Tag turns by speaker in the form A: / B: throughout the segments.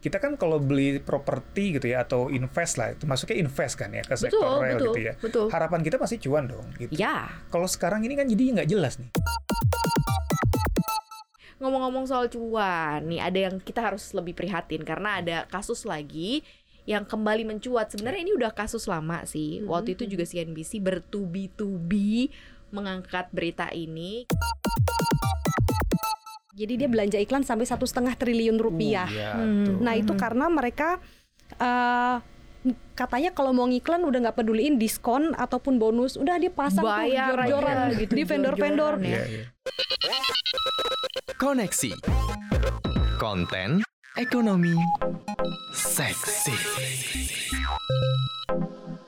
A: kita kan kalau beli properti gitu ya atau invest lah itu masuknya invest kan ya ke sektor
B: Betul,
A: real
B: betul,
A: gitu ya.
B: betul.
A: Harapan kita pasti cuan dong gitu.
B: Ya,
A: Kalau sekarang ini kan jadi nggak jelas nih.
B: ngomong-ngomong soal cuan, nih ada yang kita harus lebih prihatin karena ada kasus lagi yang kembali mencuat. Sebenarnya ini udah kasus lama sih. Waktu itu juga CNBC bertubi-tubi mengangkat berita ini.
C: Jadi dia belanja iklan sampai satu setengah triliun rupiah.
A: Uh, ya,
B: Hmm.
A: tuh.
C: Nah itu
B: Mhm.
C: karena mereka eh, katanya kalau mau ngiklan udah nggak peduliin diskon ataupun bonus, udah dia pasang tuh
B: Bayar aja
C: jor-joran
B: gitu,
C: di vendor-vendor.
B: ya.
D: Koneksi Konten Ekonomi Seksi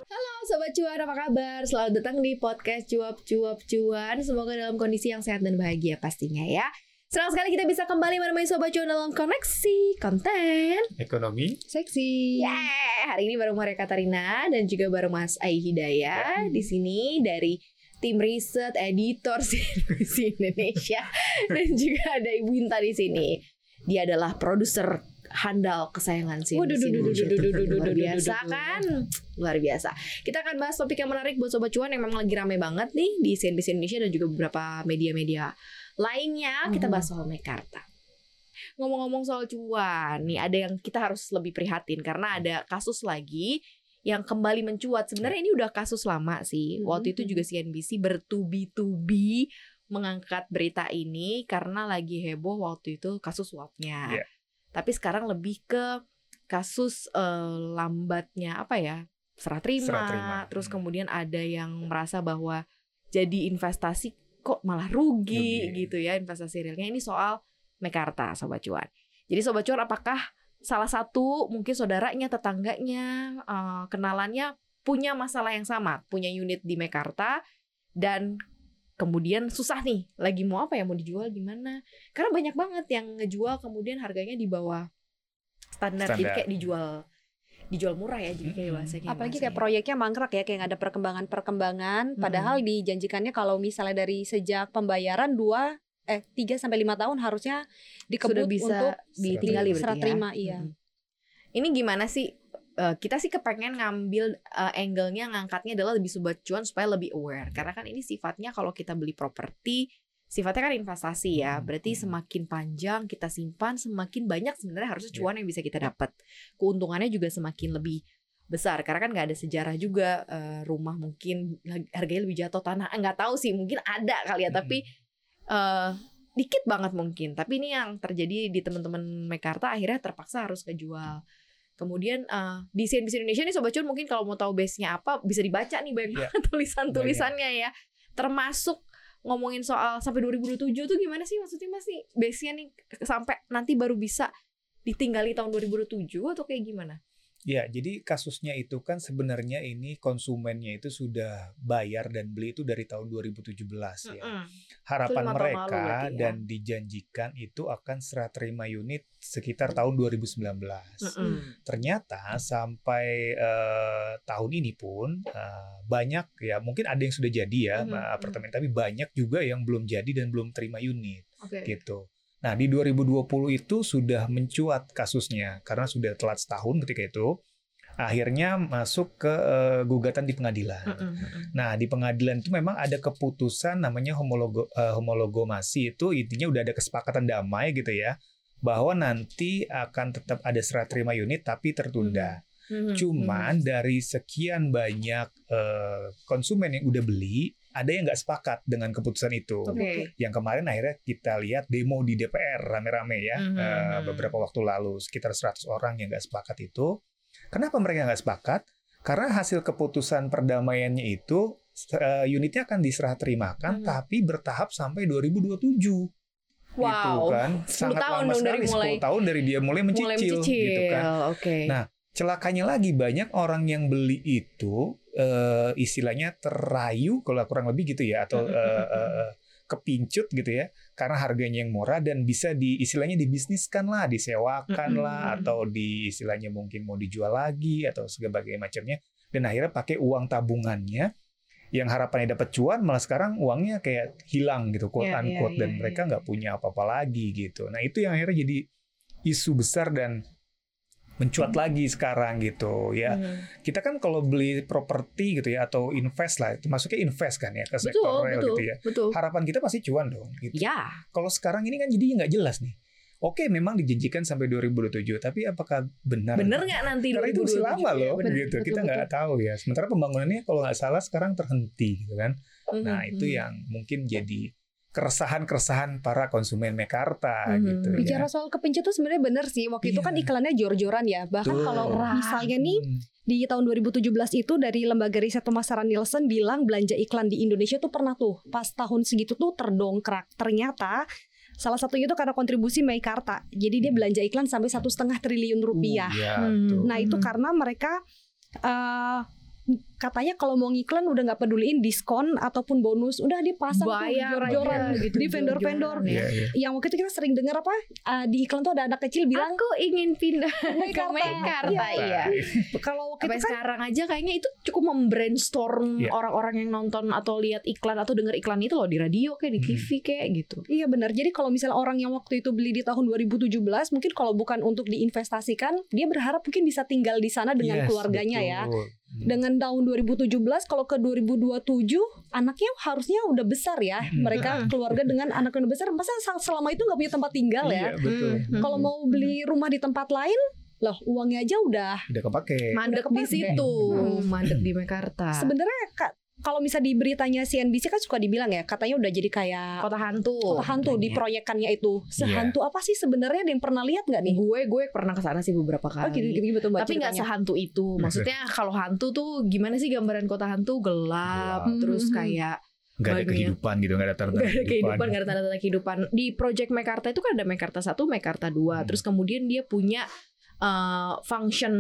B: Halo Sobat Cuan, apa kabar? Selamat datang di podcast Cuap Cuap Cuan Semoga dalam kondisi yang sehat dan bahagia pastinya ya Senang sekali kita bisa kembali menemani Sobat Cuan dalam koneksi konten
A: Ekonomi.
C: Seksi.
B: Yeah, hari ini bareng Maria Katarina dan juga bareng Mas Ai Hidayah di sini dari tim riset editor CNBC Indonesia dan juga ada Ibu Inta di sini. Dia adalah produser handal kesayangan CNBC
C: Waduh, duh, duh, duh,
B: Indonesia.
C: duh, duh, duh, duh,
B: Luar
C: duh, duh,
B: biasa
C: duh, duh.
B: kan? Luar biasa. Kita akan bahas topik yang menarik buat Sobat Cuan yang memang lagi rame banget nih di CNBC Indonesia dan juga beberapa media-media lainnya. Kita
C: Mhm.
B: bahas soal Mekarta. Ngomong-ngomong soal cuan, nih ada yang kita harus lebih prihatin karena ada kasus lagi yang kembali mencuat. Sebenarnya ini udah kasus lama sih.
C: Mhm.
B: Waktu itu juga CNBC bertubi-tubi mengangkat berita ini karena lagi heboh waktu itu kasus suapnya.
A: Iya.
B: Tapi sekarang lebih ke kasus eh, lambatnya apa ya? Serah terima.
A: Serah terima.
B: Terus
A: Hmm.
B: kemudian ada yang merasa bahwa jadi investasi kok malah rugi,
A: Rugi.
B: gitu ya investasi realnya. Ini soal Mekarta Sobat Cuan. Jadi Sobat Cuan apakah salah satu mungkin saudaranya, tetangganya, eh, kenalannya punya masalah yang sama, punya unit di Mekarta dan kemudian susah nih, lagi mau apa ya, mau dijual gimana? Karena banyak banget yang ngejual kemudian harganya di bawah standar, jadi
A: Standar.
B: kayak dijual dijual murah ya, jadi kayak
A: Mm-mm.
B: bahasanya.
C: Apalagi kayak proyeknya mangkrak ya, kayak nggak ada perkembangan-perkembangan. Padahal dijanjikannya kalau misalnya dari sejak pembayaran dua eh 3 sampai lima tahun harusnya dikebut
B: sudah bisa
C: untuk
B: ditinggali
A: Serah
B: berarti
C: serah
B: ya.
C: terima iya.
B: Mm. Ini gimana sih? Eh, kita sih kepengen ngambil eh, angle-nya ngangkatnya adalah lebih sobat cuan supaya lebih aware. Karena kan ini sifatnya kalau kita beli properti sifatnya kan investasi ya.
A: Hmm.
B: Berarti semakin panjang kita simpan, semakin banyak sebenarnya harusnya cuan yang bisa kita dapat. Keuntungannya juga semakin lebih besar karena kan nggak ada sejarah juga eh, rumah mungkin harganya lebih jatuh tanah Eh, nggak tahu sih mungkin ada kali ya
A: Hmm.
B: tapi eh dikit banget mungkin tapi ini yang terjadi di teman-teman Mekarta akhirnya terpaksa harus kejual kemudian eh, di CNBC Indonesia nih sobat cuan mungkin kalau mau tahu base-nya apa bisa dibaca nih banyak
A: Iya.
B: banget tulisan-tulisannya ya termasuk ngomongin soal sampai 2027 tuh gimana sih maksudnya mas nih base-nya nih sampai nanti baru bisa ditinggali tahun 2007 atau kayak gimana?
A: Ya, jadi kasusnya itu kan sebenarnya ini konsumennya itu sudah bayar dan beli itu dari tahun 2017 ya.
B: Mm-mm.
A: Harapan
B: lima tahun
A: mereka
B: lalu ya.
A: dan dijanjikan itu akan serah terima unit sekitar tahun 2019.
B: Mm-mm.
A: Ternyata sampai eh, tahun ini pun eh, banyak ya, mungkin ada yang sudah jadi ya
B: Mhm,
A: eh, apartemen, tapi banyak juga yang belum jadi dan belum terima unit
B: Oke.
A: gitu. Nah, di 2020 itu sudah mencuat kasusnya karena sudah telat setahun ketika itu. Akhirnya masuk ke eh, gugatan di pengadilan.
B: Mm-mm, mm-mm.
A: Nah, di pengadilan itu memang ada keputusan namanya homologo, eh, homologomasi itu intinya udah ada kesepakatan damai gitu ya bahwa nanti akan tetap ada serah terima unit tapi tertunda.
B: Mhm,
A: Cuman dari sekian banyak eh, konsumen yang udah beli, ada yang nggak sepakat dengan keputusan itu.
B: Oke.
A: Yang kemarin akhirnya kita lihat demo di DPR rame-rame ya
B: Mhm.
A: eh, beberapa waktu lalu sekitar 100 orang yang nggak sepakat itu. Kenapa mereka nggak sepakat? Karena hasil keputusan perdamaiannya itu eh, unitnya akan diserah terimakan
B: Mhm.
A: tapi bertahap sampai 2027.
B: Wow.
A: Gitu kan.
B: 10
A: Sangat
B: tahun
A: lama
B: dong dari
A: sekali
B: mulai-
A: 10 tahun dari dia mulai mencicil,
B: Mulai mencicil.
A: gitu kan.
B: Oke.
A: Nah, Celakanya lagi banyak orang yang beli itu eh, istilahnya terayu kalau kurang lebih gitu ya atau
B: mhm,
A: eh, kepincut gitu ya karena harganya yang murah dan bisa di istilahnya dibisniskan lah, disewakan lah atau di istilahnya mungkin mau dijual lagi atau sebagainya macamnya dan akhirnya pakai uang tabungannya yang harapannya dapat cuan malah sekarang uangnya kayak hilang gitu quote
B: Iya, iya,
A: unquote dan
B: iya,
A: mereka
B: iya.
A: nggak punya apa-apa lagi gitu. Nah, itu yang akhirnya jadi isu besar dan mencuat lagi sekarang gitu ya.
B: Hmm.
A: Kita kan kalau beli properti gitu ya atau invest lah, itu masuknya invest kan ya ke sektor
B: Betul,
A: real
B: betul,
A: gitu ya.
B: betul.
A: Harapan kita pasti cuan dong. Gitu.
B: Ya,
A: Kalau sekarang ini kan jadi nggak jelas nih. Oke, memang dijanjikan sampai 2027, tapi apakah benar?
B: bener nggak nanti
A: Karena itu masih
B: 2027?
A: lama loh,
B: Bener,
A: gitu.
B: betul,
A: Kita nggak tahu ya. Sementara pembangunannya kalau nggak salah sekarang terhenti, gitu kan.
B: betul.
A: Nah,
B: Mhm,
A: itu
B: mhm.
A: yang mungkin jadi keresahan-keresahan para konsumen Mekarta
B: Mhm.
A: gitu
C: Bicara
A: ya.
C: soal kepencet tuh sebenarnya bener sih. Waktu itu kan
A: Iya.
C: iklannya jor-joran ya. Bahkan kalau misalnya nih
A: Hmm.
C: di tahun 2017 itu dari lembaga riset pemasaran Nielsen bilang belanja iklan di Indonesia tuh pernah tuh pas tahun segitu tuh terdongkrak. Ternyata salah satunya itu karena kontribusi Meikarta. Jadi dia belanja iklan sampai satu setengah triliun rupiah.
A: Uh, ya,
B: Hmm.
C: Nah itu
B: Mhm.
C: karena mereka eh, katanya kalau mau ngiklan udah nggak peduliin diskon ataupun bonus, udah dia pasang tuh
B: bayar
C: jor-joran
B: aja gitu
C: di vendor-vendor.
B: ya.
A: Iya, iya.
C: Yang waktu itu kita sering dengar apa eh, di iklan tuh ada anak kecil bilang
B: Aku ingin pindah ke. Mekarta, iya.
C: kalau waktu
B: Sampai
C: itu kan
B: sekarang aja kayaknya itu cukup membrainstorm
A: Iya.
B: orang-orang yang nonton atau lihat iklan atau denger iklan itu loh di radio kayak di
A: Hmm.
B: TV kayak gitu.
C: Iya benar. Jadi kalau misalnya orang yang waktu itu beli di tahun 2017, mungkin kalau bukan untuk diinvestasikan, dia berharap mungkin bisa tinggal di sana dengan
A: Yes,
C: keluarganya ya.
A: Hmm.
C: Dengan tahun 2017, kalau ke 2027, anaknya harusnya udah besar ya.
A: Hmm.
C: Mereka keluarga dengan anak yang udah besar, masa sel- selama itu nggak punya tempat tinggal ya?
A: Iya, betul.
B: Hmm.
C: Kalau mau beli rumah di tempat lain, loh uangnya aja udah.
A: Udah kepake.
B: mandek
C: Udah
B: di situ,
C: Hmm.
B: mandek di Mekarta.
C: Sebenarnya Kak, kalau misalnya di beritanya CNBC kan suka dibilang ya, katanya udah jadi kayak
B: kota hantu.
C: kota hantu di proyekannya itu. Sehantu apa sih sebenarnya? Ada yang pernah lihat nggak nih?
B: Gue gue pernah ke sana sih beberapa
C: Oh
B: kali.
C: gitu, gitu, betul mbak
B: Tapi nggak sehantu itu. Maksudnya kalau hantu tuh gimana sih gambaran kota hantu gelap,
A: Gelap.
B: terus
C: Mhm.
B: kayak
A: Nggak ada
B: banyak.
A: kehidupan gitu, nggak ada tanda
B: Gak ada kehidupan, gak ada tanda-tanda kehidupan. Di Project Mekarta itu kan ada Mekarta 1, Mekarta 2.
A: Hmm.
B: Terus kemudian dia punya uh, function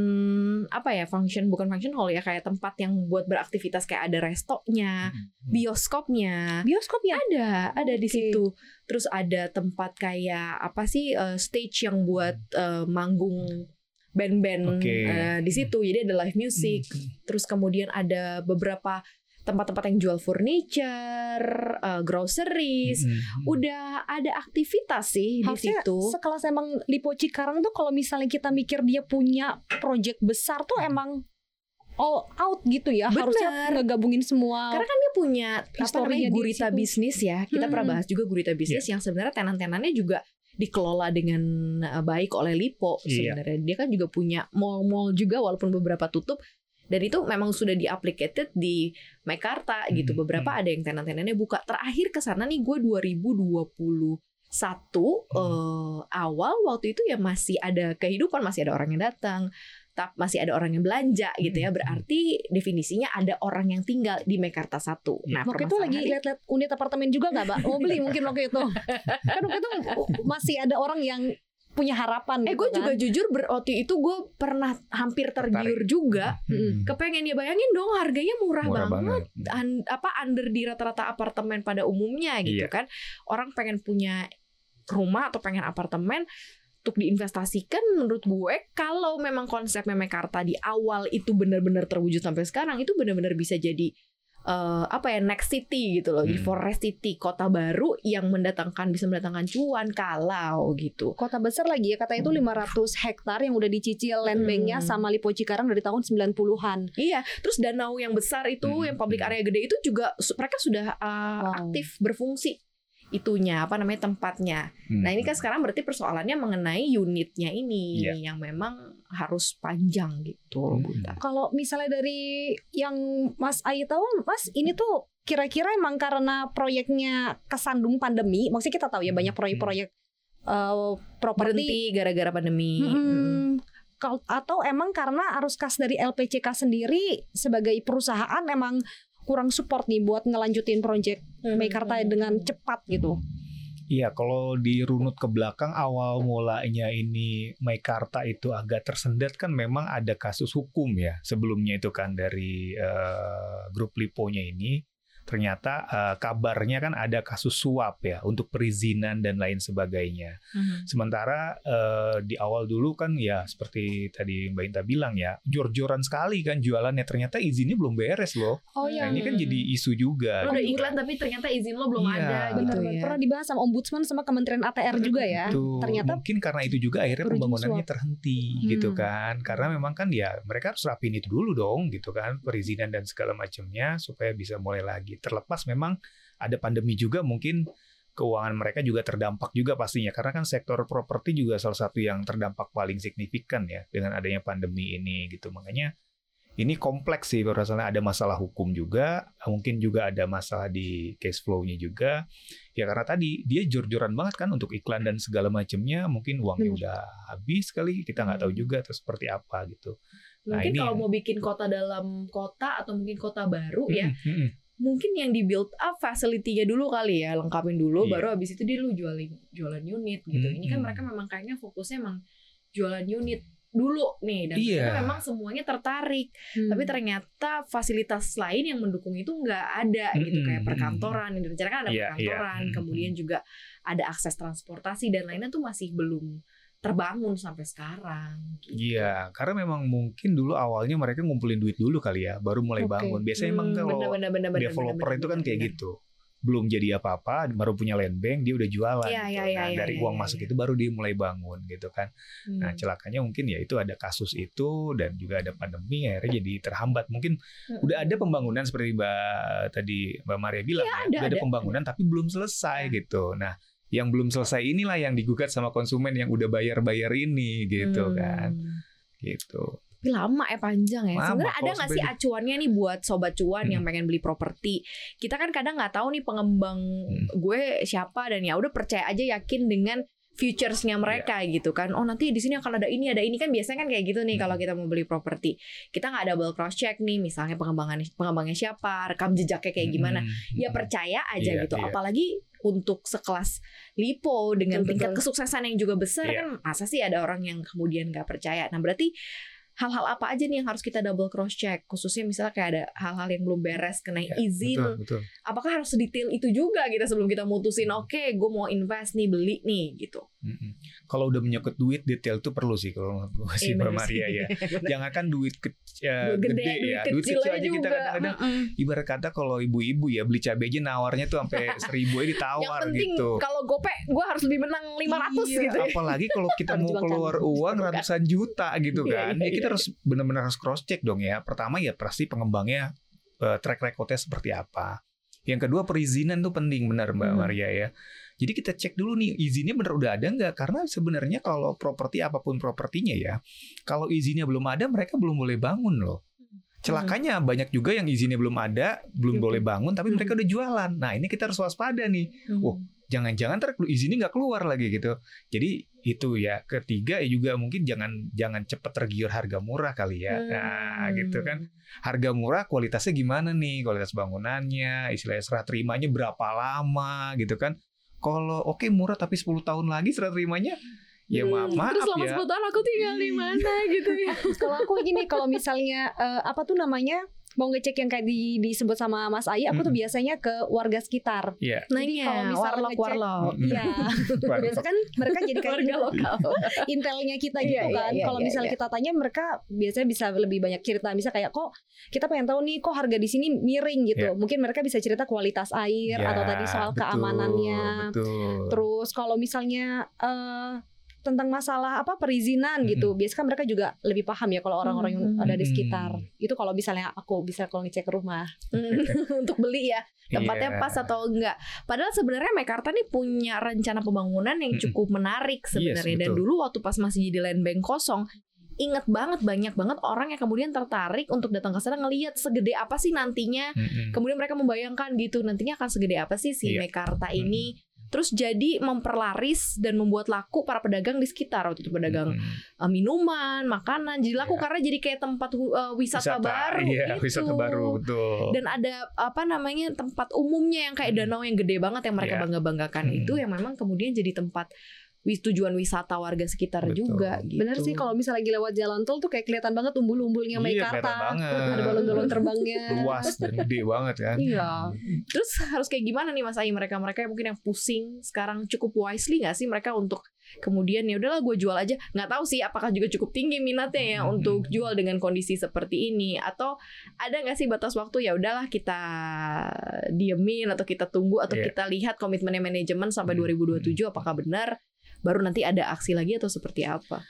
B: apa ya? Function bukan function hall ya, kayak tempat yang buat beraktivitas kayak ada restonya,
A: Hmm.
B: bioskopnya.
C: bioskop ya?
B: Ada, ada di situ. Terus ada tempat kayak apa sih uh, stage yang buat uh, manggung band-band
A: Oke.
B: uh, di situ. Jadi ada live music. Terus kemudian ada beberapa tempat-tempat yang jual furniture, uh, groceries.
A: Hmm.
B: Udah ada aktivitas sih di
C: Harusnya
B: situ.
C: sekelas emang Lipo Cikarang tuh kalau misalnya kita mikir dia punya project besar tuh emang all out gitu ya.
B: Bener.
C: Harusnya ngegabungin semua.
B: Karena kan dia punya apa namanya
C: di
B: gurita bisnis ya. Kita pernah
C: Mm-mm.
B: bahas juga gurita bisnis yang sebenarnya tenan-tenannya juga dikelola dengan uh, baik oleh Lipo
A: Iya.
B: sebenarnya. Dia kan juga punya mall-mall juga walaupun beberapa tutup dan itu memang sudah diaplicated di Mekarta gitu.
A: Hmm,
B: Beberapa
A: hmm.
B: ada yang tenan-tenannya buka. Terakhir ke sana nih gue 2021 eh, awal waktu itu ya masih ada kehidupan, masih ada orang yang datang, tap masih ada orang yang belanja gitu ya.
A: Hmm.
B: Berarti definisinya ada orang yang tinggal di Mekarta 1. Nah,
C: waktu itu lagi lihat-lihat unit apartemen juga nggak, Mbak? Mau beli mungkin waktu itu. kan waktu itu masih ada orang yang punya harapan.
B: Eh
C: gitu
B: gue
C: kan.
B: juga jujur ber- waktu itu gue pernah hampir tergiur juga.
A: Hmm.
B: Kepengen ya bayangin dong harganya murah,
A: Murah
B: banget.
A: banget.
B: Un- apa under di rata-rata apartemen pada umumnya gitu
A: Iya.
B: kan. Orang pengen punya rumah atau pengen apartemen untuk diinvestasikan menurut gue kalau memang konsepnya Mekarta di awal itu benar-benar terwujud sampai sekarang itu benar-benar bisa jadi eh, apa ya next city gitu loh, di
A: Hmm.
B: forest city kota baru yang mendatangkan bisa mendatangkan cuan kalau gitu.
C: Kota besar lagi ya katanya itu 500 hektar yang udah dicicil land
B: Hmm.
C: banknya sama Lipo Cikarang dari tahun 90-an.
B: Iya, terus danau yang besar itu,
A: Hmm,
B: yang public
A: hmm.
B: area gede itu juga mereka sudah uh,
C: Wow.
B: aktif berfungsi itunya apa namanya tempatnya.
A: Hmm.
B: Nah ini kan sekarang berarti persoalannya mengenai unitnya ini
A: Iya.
B: yang memang harus panjang gitu.
A: Hmm.
B: Bunda.
C: Kalau misalnya dari yang Mas Ayi tahu, Mas ini tuh kira-kira emang karena proyeknya kesandung pandemi, maksudnya kita tahu ya banyak proyek-proyek uh, properti
B: Berhenti gara-gara pandemi. Mm.
C: Mm-mm. Kal- atau emang karena arus kas dari LPCK sendiri sebagai perusahaan emang kurang support nih buat ngelanjutin proyek
B: Mm.
C: Meikarta dengan cepat gitu.
A: Iya, kalau dirunut ke belakang awal mulanya ini Meikarta itu agak tersendat kan memang ada kasus hukum ya sebelumnya itu kan dari eh, grup Liponya ini ternyata eh, kabarnya kan ada kasus suap ya untuk perizinan dan lain sebagainya.
B: Mhm.
A: Sementara eh, di awal dulu kan ya seperti tadi Mbak Inta bilang ya, jor-joran sekali kan jualannya ternyata izinnya belum beres loh.
C: Oh
A: Nah,
C: iya.
A: ini kan jadi isu juga.
B: Lo udah iklan tapi ternyata izin lo belum
A: Iya.
B: ada gitu
C: Benar,
B: ya.
C: Pernah dibahas sama ombudsman sama Kementerian ATR juga ya.
A: Tuh,
C: Ternyata
A: mungkin karena itu juga akhirnya pembangunannya terhenti
B: Hmm.
A: gitu kan. Karena memang kan ya mereka harus rapin itu dulu dong gitu kan, perizinan dan segala macamnya supaya bisa mulai lagi. Terlepas memang ada pandemi juga mungkin keuangan mereka juga terdampak juga pastinya karena kan sektor properti juga salah satu yang terdampak paling signifikan ya dengan adanya pandemi ini gitu. Makanya ini kompleks sih berdasarkan ada masalah hukum juga, mungkin juga ada masalah di cash flow-nya juga. Ya karena tadi dia jor-joran banget kan untuk iklan dan segala macamnya, mungkin uangnya
C: Bener.
A: udah habis kali, kita nggak tahu
B: Hmm.
A: juga terus seperti apa gitu. Nah,
B: Mungkin
A: ini
B: kalau
A: ya.
B: mau bikin kota dalam kota atau mungkin kota baru ya,
A: Mm-mm, mm-mm.
B: Mungkin yang di build up facility-nya dulu kali ya, lengkapin dulu,
A: Iya.
B: baru habis itu dia lu jualin jualan unit gitu. Ini kan mereka memang kayaknya fokusnya emang jualan unit dulu nih dan
A: Iya.
B: ternyata memang semuanya tertarik
C: Hmm.
B: tapi ternyata fasilitas lain yang mendukung itu nggak ada gitu
A: Mm-mm,
B: kayak perkantoran yang direncanakan ada
A: Iya, iya.
B: perkantoran
A: Mm-mm.
B: kemudian juga ada akses transportasi dan lainnya tuh masih belum terbangun sampai sekarang gitu.
A: Iya, karena memang mungkin dulu awalnya mereka ngumpulin duit dulu kali ya, baru mulai
C: Oke.
A: bangun. Biasanya emang
B: Hmm,
A: kalau
B: bener, bener, bener,
A: developer
B: bener,
A: itu kan
B: bener,
A: kayak
B: bener.
A: gitu. Belum jadi apa-apa, baru punya land bank, dia udah jualan.
B: Iya,
A: gitu.
B: iya, iya,
A: nah,
B: iya,
A: dari
B: iya,
A: uang
B: iya,
A: masuk
B: iya.
A: itu baru dia mulai bangun gitu kan. Nah,
B: Hmm.
A: celakanya mungkin ya itu ada kasus itu dan juga ada pandemi akhirnya jadi terhambat. Mungkin
B: Hmm.
A: udah ada pembangunan seperti Mbak tadi Mbak Maria bilang ya,
B: ada,
A: udah ada
B: ada.
A: pembangunan tapi belum selesai gitu. Nah, yang belum selesai inilah yang digugat sama konsumen yang udah bayar-bayar ini gitu
B: Hmm.
A: kan. Gitu.
B: Tapi lama ya panjang ya. Sebenarnya ada nggak sih acuannya nih buat sobat cuan
A: Hmm.
B: yang pengen beli properti? Kita kan kadang nggak tahu nih pengembang
A: Hmm.
B: gue siapa dan ya udah percaya aja yakin dengan futuresnya
A: Iya.
B: mereka gitu kan. Oh nanti di sini akan ada ini ada ini kan biasanya kan kayak gitu nih
A: Hmm.
B: kalau kita mau beli properti. Kita nggak double cross check nih misalnya pengembangan pengembangnya siapa, rekam jejaknya kayak gimana.
A: Hmm.
B: Ya percaya aja
A: Iya,
B: gitu.
A: iya.
B: Apalagi untuk sekelas Lipo dengan
C: Betul,
B: tingkat
C: betul.
B: kesuksesan yang juga besar
A: Iya.
B: kan masa sih ada orang yang kemudian nggak percaya. Nah berarti hal-hal apa aja nih yang harus kita double cross check khususnya misalnya kayak ada hal-hal yang belum beres kena
A: Ya,
B: izin
A: Betul, betul.
B: apakah harus sedetail itu juga kita sebelum kita mutusin
A: Hmm.
B: oke gue mau invest nih beli nih gitu
A: Mm-mm. Kalau udah menyangkut duit detail itu perlu sih kalau menurut gue sih
B: Iya,
A: Mbak Maria ya. Jangan kan duit ke- ya,
B: Duit
A: gede, ya, duit
B: kecil
A: kecil
B: aja
A: aja kita
B: juga.
A: kadang-kadang
B: Mm-mm.
A: ibarat kata kalau ibu-ibu ya beli cabai aja nawarnya tuh sampai seribu aja
B: yang
A: ditawar
B: penting
A: gitu.
B: kalau gope gue harus lebih menang 500
A: Iya,
B: gitu ya.
A: Apalagi kalau kita mau keluar uang ratusan juta gitu
B: Iya,
A: kan.
B: iya,
A: Ya kita
B: iya.
A: harus benar-benar harus cross check dong ya. Pertama ya pasti pengembangnya eh, track recordnya seperti apa. Yang kedua perizinan tuh penting benar Mbak
B: Hmm.
A: Maria ya. Jadi kita cek dulu nih izinnya benar udah ada nggak? Karena sebenarnya kalau properti apa pun propertinya ya, kalau izinnya belum ada mereka belum boleh bangun loh. Celakanya banyak juga yang izinnya belum ada, belum
B: Iya,
A: boleh bangun, tapi
B: Hmm.
A: mereka udah jualan. Nah ini kita harus waspada nih
B: Hmm.
A: Wah, jangan-jangan ntar izinnya nggak keluar lagi gitu. Jadi itu ya ketiga ya juga mungkin jangan jangan cepet tergiur harga murah kali ya. Nah
B: Hmm.
A: gitu kan harga murah kualitasnya gimana nih kualitas bangunannya istilahnya serah terimanya berapa lama gitu kan. Kalau oke murah tapi 10 tahun lagi serah terimanya ya
C: Hmm,
A: maaf maaf
B: Terus selama
A: ya.
B: 10 tahun aku tinggal di mana gitu ya.
C: kalau aku gini kalau misalnya eh, apa tuh namanya mau ngecek yang kayak di, disebut sama Mas Ayi, aku tuh
A: Mm-mm.
C: biasanya ke warga sekitar.
A: Iya.
B: Nah
C: Jadi
B: iya,
C: kalau misalnya
B: warlock
C: ngecek-
B: warlock.
C: Iya. Biasa kan mereka jadi kayak
B: Warga lokal.
C: intelnya kita
B: Iya,
C: gitu
B: iya,
C: kan.
B: iya,
C: Kalau
B: iya,
C: misalnya
B: iya.
C: kita tanya mereka biasanya bisa lebih banyak cerita. Bisa kayak kok kita pengen tahu nih kok harga di sini miring gitu.
A: Iya.
C: Mungkin mereka bisa cerita kualitas air
A: Ya,
C: atau tadi soal
A: betul,
C: keamanannya.
A: Betul.
C: Terus kalau misalnya eh tentang masalah apa perizinan gitu. Biasanya kan mereka juga lebih paham ya kalau orang-orang yang ada di sekitar. Itu kalau misalnya aku bisa kalau ngecek rumah.
B: untuk beli ya tempatnya
A: Iya.
B: pas atau enggak. Padahal sebenarnya Mekarta nih punya rencana pembangunan yang cukup menarik sebenarnya
A: Yes,
B: dan
A: betul.
B: dulu waktu pas masih jadi land bank kosong inget banget banyak banget orang yang kemudian tertarik untuk datang ke sana ngelihat segede apa sih nantinya
A: Mm-mm.
B: kemudian mereka membayangkan gitu nantinya akan segede apa sih si
A: Iya.
B: Mekarta ini terus jadi memperlaris dan membuat laku para pedagang di sekitar waktu itu pedagang eh, minuman makanan jadi laku
A: Iya.
B: karena jadi kayak tempat hu- eh, wisata, baru
A: Iya,
B: gitu
A: wisata baru betul.
B: dan ada apa namanya tempat umumnya yang kayak
A: Hmm.
B: danau yang gede banget yang mereka
A: Iya.
B: bangga banggakan
A: Hmm.
B: itu yang memang kemudian jadi tempat tujuan wisata warga sekitar
A: Betul.
B: juga gitu.
C: Bener sih kalau misalnya lagi lewat jalan tol tuh kayak kelihatan banget umbul-umbulnya
A: Iya,
C: Meikarta. Ada balon-balon terbangnya.
A: luas dan gede banget kan.
B: Iya. Terus harus kayak gimana nih Mas Ai mereka-mereka yang mungkin yang pusing sekarang cukup wisely nggak sih mereka untuk kemudian ya udahlah gue jual aja. Nggak tahu sih apakah juga cukup tinggi minatnya ya
A: Hmm.
B: untuk jual dengan kondisi seperti ini atau ada nggak sih batas waktu ya udahlah kita diemin atau kita tunggu atau
A: Iya.
B: kita lihat komitmennya manajemen sampai
A: Hmm.
B: 2027 apakah benar baru nanti ada aksi lagi atau seperti apa?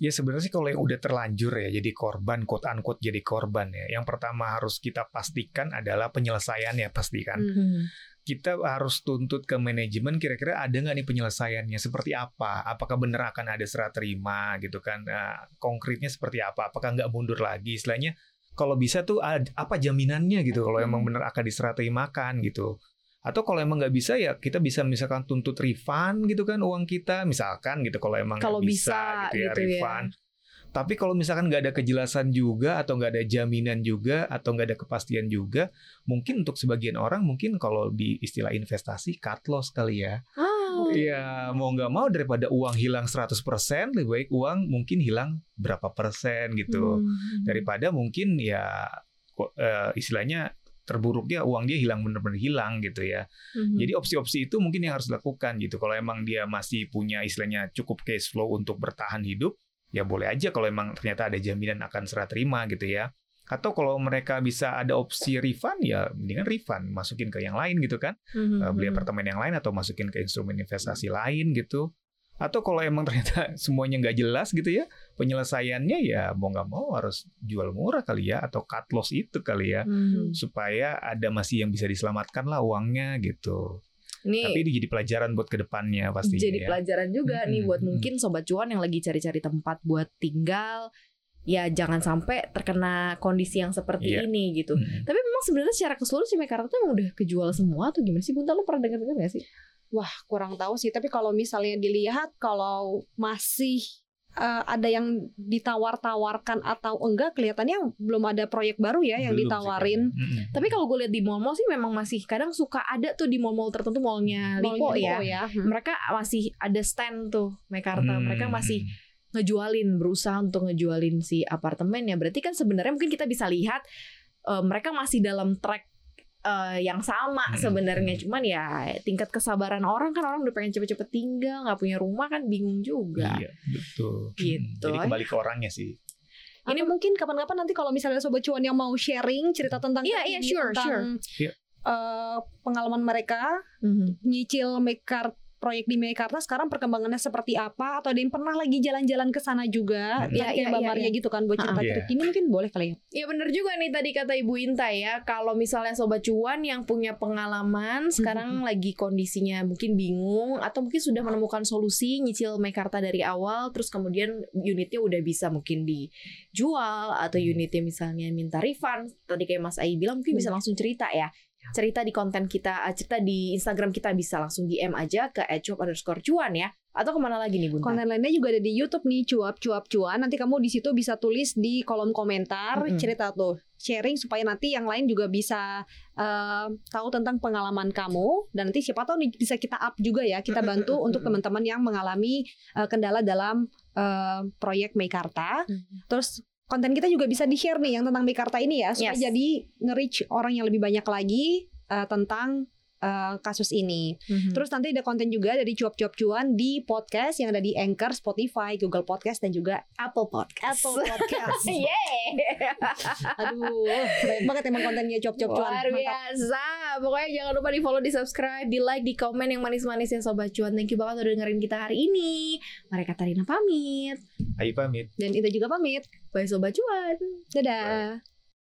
A: Ya sebenarnya sih kalau yang udah terlanjur ya jadi korban, quote unquote jadi korban ya. Yang pertama harus kita pastikan adalah penyelesaiannya pastikan.
B: Hmm.
A: Kita harus tuntut ke manajemen kira-kira ada nggak nih penyelesaiannya seperti apa? Apakah benar akan ada serah terima gitu kan? Nah, konkretnya seperti apa? Apakah nggak mundur lagi? Istilahnya kalau bisa tuh apa jaminannya gitu kalau emang benar akan diserah terimakan gitu. Atau kalau emang nggak bisa ya kita bisa misalkan tuntut refund gitu kan uang kita misalkan gitu kalau emang
B: Kalau bisa
A: gitu ya
B: gitu ya.
A: refund. Tapi kalau misalkan nggak ada kejelasan juga atau nggak ada jaminan juga atau nggak ada kepastian juga, mungkin untuk sebagian orang mungkin kalau di istilah investasi cut loss kali ya.
B: Ah.
A: Iya, mau nggak mau daripada uang hilang 100%, lebih baik uang mungkin hilang berapa persen gitu.
B: Hmm.
A: Daripada mungkin ya eh, istilahnya terburuknya uang dia hilang benar-benar hilang gitu ya.
B: Hmm.
A: Jadi opsi-opsi itu mungkin yang harus dilakukan gitu. Kalau emang dia masih punya istilahnya cukup cash flow untuk bertahan hidup, ya boleh aja kalau emang ternyata ada jaminan akan serah terima gitu ya. Atau kalau mereka bisa ada opsi refund ya mendingan refund, masukin ke yang lain gitu kan.
B: Hmm.
A: Eh, beli apartemen yang lain atau masukin ke instrumen investasi lain gitu. Atau kalau emang ternyata semuanya nggak jelas gitu ya, penyelesaiannya ya mau nggak mau harus jual murah kali ya atau cut loss itu kali ya
B: Hmm.
A: supaya ada masih yang bisa diselamatkan lah uangnya gitu.
B: Ini
A: Tapi ini jadi pelajaran buat ke depannya pastinya
B: jadi
A: ya.
B: pelajaran juga nih
A: Mm-mm,
B: buat mungkin sobat cuan yang lagi cari-cari tempat buat tinggal ya jangan sampai terkena kondisi yang seperti
A: Iya.
B: ini gitu.
A: Mm.
B: Tapi memang sebenarnya secara keseluruhan si Mekarta tuh udah kejual semua atau gimana sih Bunta lu pernah dengar-dengar gak sih?
C: Wah, kurang tahu sih. Tapi kalau misalnya dilihat kalau masih eh, ada yang ditawar-tawarkan atau enggak, kelihatannya belum ada proyek baru ya yang
A: Belum sih
C: ditawarin.
A: kayaknya. Mm-mm.
B: Tapi kalau gue lihat di mall-mall sih memang masih kadang suka ada tuh di mall-mall tertentu mallnya Lipo
C: Maunya
B: ya.
C: Hmm.
B: Mereka masih ada stand tuh Mekarta. Mereka
A: Hmm.
B: masih ngejualin berusaha untuk ngejualin si apartemennya berarti kan sebenarnya mungkin kita bisa lihat eh, mereka masih dalam track eh, yang sama
A: Hmm.
B: sebenarnya cuman ya tingkat kesabaran orang kan orang udah pengen cepet-cepet tinggal nggak punya rumah kan bingung juga
A: Iya, betul.
B: Gitu.
A: Hmm, Jadi kembali ke orangnya sih.
C: Ini mungkin kapan-kapan nanti kalau misalnya sobat cuan yang mau sharing cerita tentang
B: Iya, iya, sure,
C: tentang
A: Iya.
C: eh, pengalaman mereka
B: Mhm.
C: nyicil Mekar proyek di Meikarta sekarang perkembangannya seperti apa? Atau ada yang pernah lagi jalan-jalan ke sana juga?
A: Hmm.
B: Iya,
C: kayak
B: iya,
C: Mbak
B: iya,
C: Maria
B: iya.
C: gitu kan buat cerita
A: Iya.
C: cerita ini mungkin boleh kali ya?
B: Ya bener juga nih tadi kata Ibu Inta ya. Kalau misalnya Sobat Cuan yang punya pengalaman Sekarang lagi kondisinya mungkin bingung Atau mungkin sudah menemukan solusi Nyicil Mekarta dari awal Terus kemudian unitnya udah bisa mungkin dijual Atau unitnya misalnya minta refund Tadi kayak Mas Ai bilang mungkin bisa langsung cerita ya Cerita di konten kita eh, Cerita di Instagram kita bisa langsung DM aja Ke @cuap underscore cuan ya Atau ke mana lagi nih Bunda?
C: konten lainnya juga ada di YouTube nih cuap cuap cuan nanti kamu di situ bisa tulis di kolom komentar
B: Mm-mm.
C: cerita tuh sharing supaya nanti yang lain juga bisa eh, tahu tentang pengalaman kamu dan nanti siapa tahu nih bisa kita up juga ya kita bantu untuk teman-teman yang mengalami eh, kendala dalam eh, proyek Meikarta
B: Mm.
C: terus konten kita juga bisa di share nih yang tentang Meikarta ini ya supaya
B: Yes.
C: jadi nge-reach orang yang lebih banyak lagi eh, tentang eh, kasus ini
B: Mhm.
C: Terus nanti ada konten juga dari cuap-cuap cuan di podcast yang ada di Anchor, Spotify, Google Podcast dan juga
B: Apple Podcast
C: Apple Podcast.
B: Yeay
C: Aduh, banyak banget emang kontennya cuap-cuap cuan.
B: Luar
C: Mantap.
B: biasa Pokoknya jangan lupa di follow, di subscribe, di like, di komen yang manis-manis ya Sobat Cuan Thank you banget udah dengerin kita hari ini Mereka Tarina pamit
A: Ayo pamit.
C: Dan itu juga pamit.
B: Bye Sobat Cuan
C: Dadah.